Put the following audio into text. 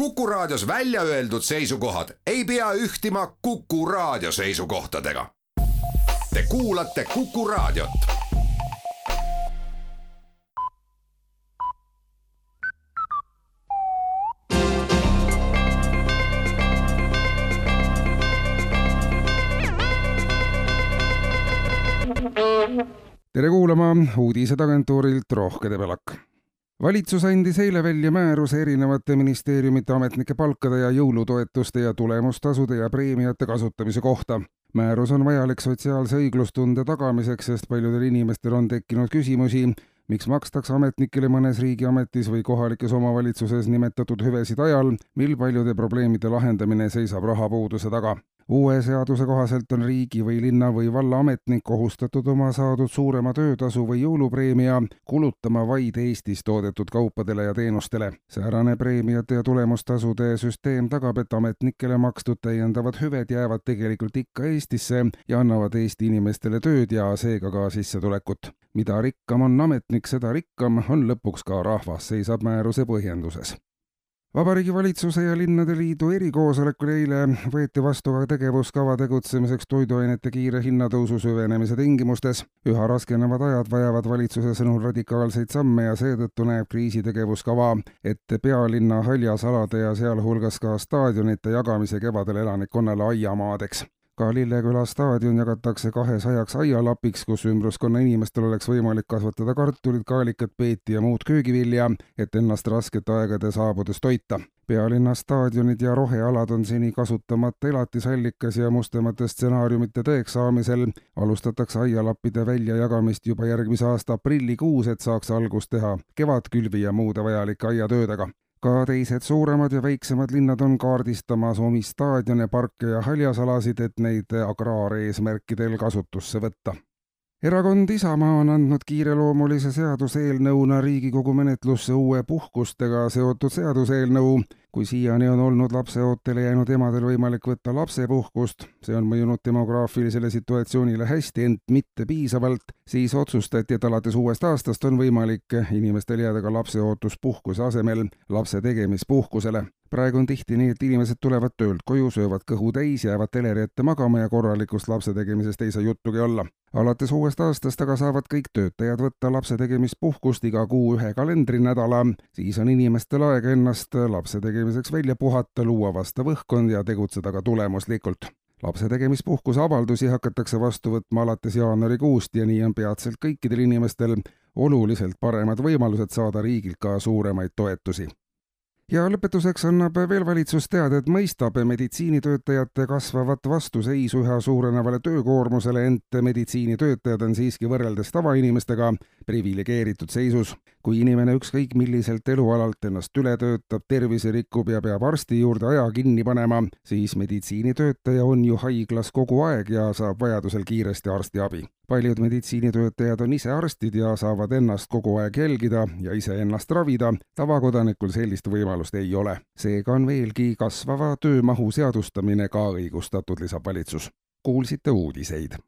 Kuku Raadios välja öeldud seisukohad ei pea ühtima Kuku Raadio seisukohtadega. Te kuulate Kuku Raadiot. tere kuulama uudised agentuurilt Rohke Debelak valitsus andis eile välja määruse erinevate ministeeriumite ametnike palkade ja jõulutoetuste ja tulemustasude ja preemiate kasutamise kohta. määrus on vajalik sotsiaalse õiglustunde tagamiseks, sest paljudel inimestel on tekkinud küsimusi, miks makstakse ametnikele mõnes riigiametis või kohalikes omavalitsuses nimetatud hüvesid ajal, mil paljude probleemide lahendamine seisab rahapuuduse taga uue seaduse kohaselt on riigi või linna või valla ametnik kohustatud oma saadud suurema töötasu või jõulupreemia kulutama vaid Eestis toodetud kaupadele ja teenustele. säärane preemiate ja tulemustasude süsteem tagab, et ametnikele makstud täiendavad hüved jäävad tegelikult ikka Eestisse ja annavad Eesti inimestele tööd ja seega ka sissetulekut. mida rikkam on ametnik, seda rikkam on lõpuks ka rahvas, seisab määruse põhjenduses vabariigi Valitsuse ja Linnade Liidu erikoosolekul eile võeti vastu ka tegevuskava tegutsemiseks toiduainete kiire hinnatõusu süvenemise tingimustes. üha raskenevad ajad vajavad valitsuse sõnul radikaalseid samme ja seetõttu näeb kriisitegevuskava ette pealinna haljasalade ja sealhulgas ka staadionite jagamise kevadel elanikkonnale aiamaadeks ka Lilleküla staadion jagatakse kahesajaks aialapiks, kus ümbruskonna inimestel oleks võimalik kasvatada kartulit, kaalikat, peeti ja muud köögivilja, et ennast raskete aegade saabudes toita. pealinna staadionid ja rohealad on seni kasutamata elatisallikas ja mustemate stsenaariumite tõeks saamisel alustatakse aialappide väljajagamist juba järgmise aasta aprillikuus, et saaks algust teha kevadkülvi ja muude vajalike aiatöödega ka teised suuremad ja väiksemad linnad on kaardistamas omi staadione, parke ja haljasalasid, et neid agraareesmärkidel kasutusse võtta. erakond Isamaa on andnud kiireloomulise seaduseelnõuna Riigikogu menetlusse uue puhkustega seotud seaduseelnõu, kui siiani on olnud lapseootele jäänud emadel võimalik võtta lapsepuhkust, see on mõjunud demograafilisele situatsioonile hästi, ent mitte piisavalt, siis otsustati, et alates uuest aastast on võimalik inimestel jääda ka lapseootuspuhkuse asemel lapse tegemispuhkusele. praegu on tihti nii, et inimesed tulevad töölt koju, söövad kõhu täis, jäävad teleri ette magama ja korralikust lapse tegemisest ei saa juttugi olla alates uuest aastast aga saavad kõik töötajad võtta lapse tegemispuhkust iga kuu ühe kalendrinädala, siis on inimestel aega ennast lapse tegemiseks tegemiseks välja puhata, luua vastav õhkkond ja tegutseda ka tulemuslikult. lapse tegemispuhkuse avaldusi hakatakse vastu võtma alates jaanuarikuust ja nii on peatselt kõikidel inimestel oluliselt paremad võimalused saada riigilt ka suuremaid toetusi ja lõpetuseks annab veel valitsus teada, et mõistab meditsiinitöötajate kasvavat vastuseisu üha suurenevale töökoormusele, ent meditsiinitöötajad on siiski võrreldes tavainimestega priviligeeritud seisus. kui inimene ükskõik milliselt elualalt ennast üle töötab, tervise rikub ja peab arsti juurde aja kinni panema, siis meditsiinitöötaja on ju haiglas kogu aeg ja saab vajadusel kiiresti arstiabi paljud meditsiinitöötajad on ise arstid ja saavad ennast kogu aeg jälgida ja iseennast ravida, tavakodanikul sellist võimalust ei ole. seega on veelgi kasvava töömahu seadustamine ka õigustatud, lisab valitsus. kuulsite uudiseid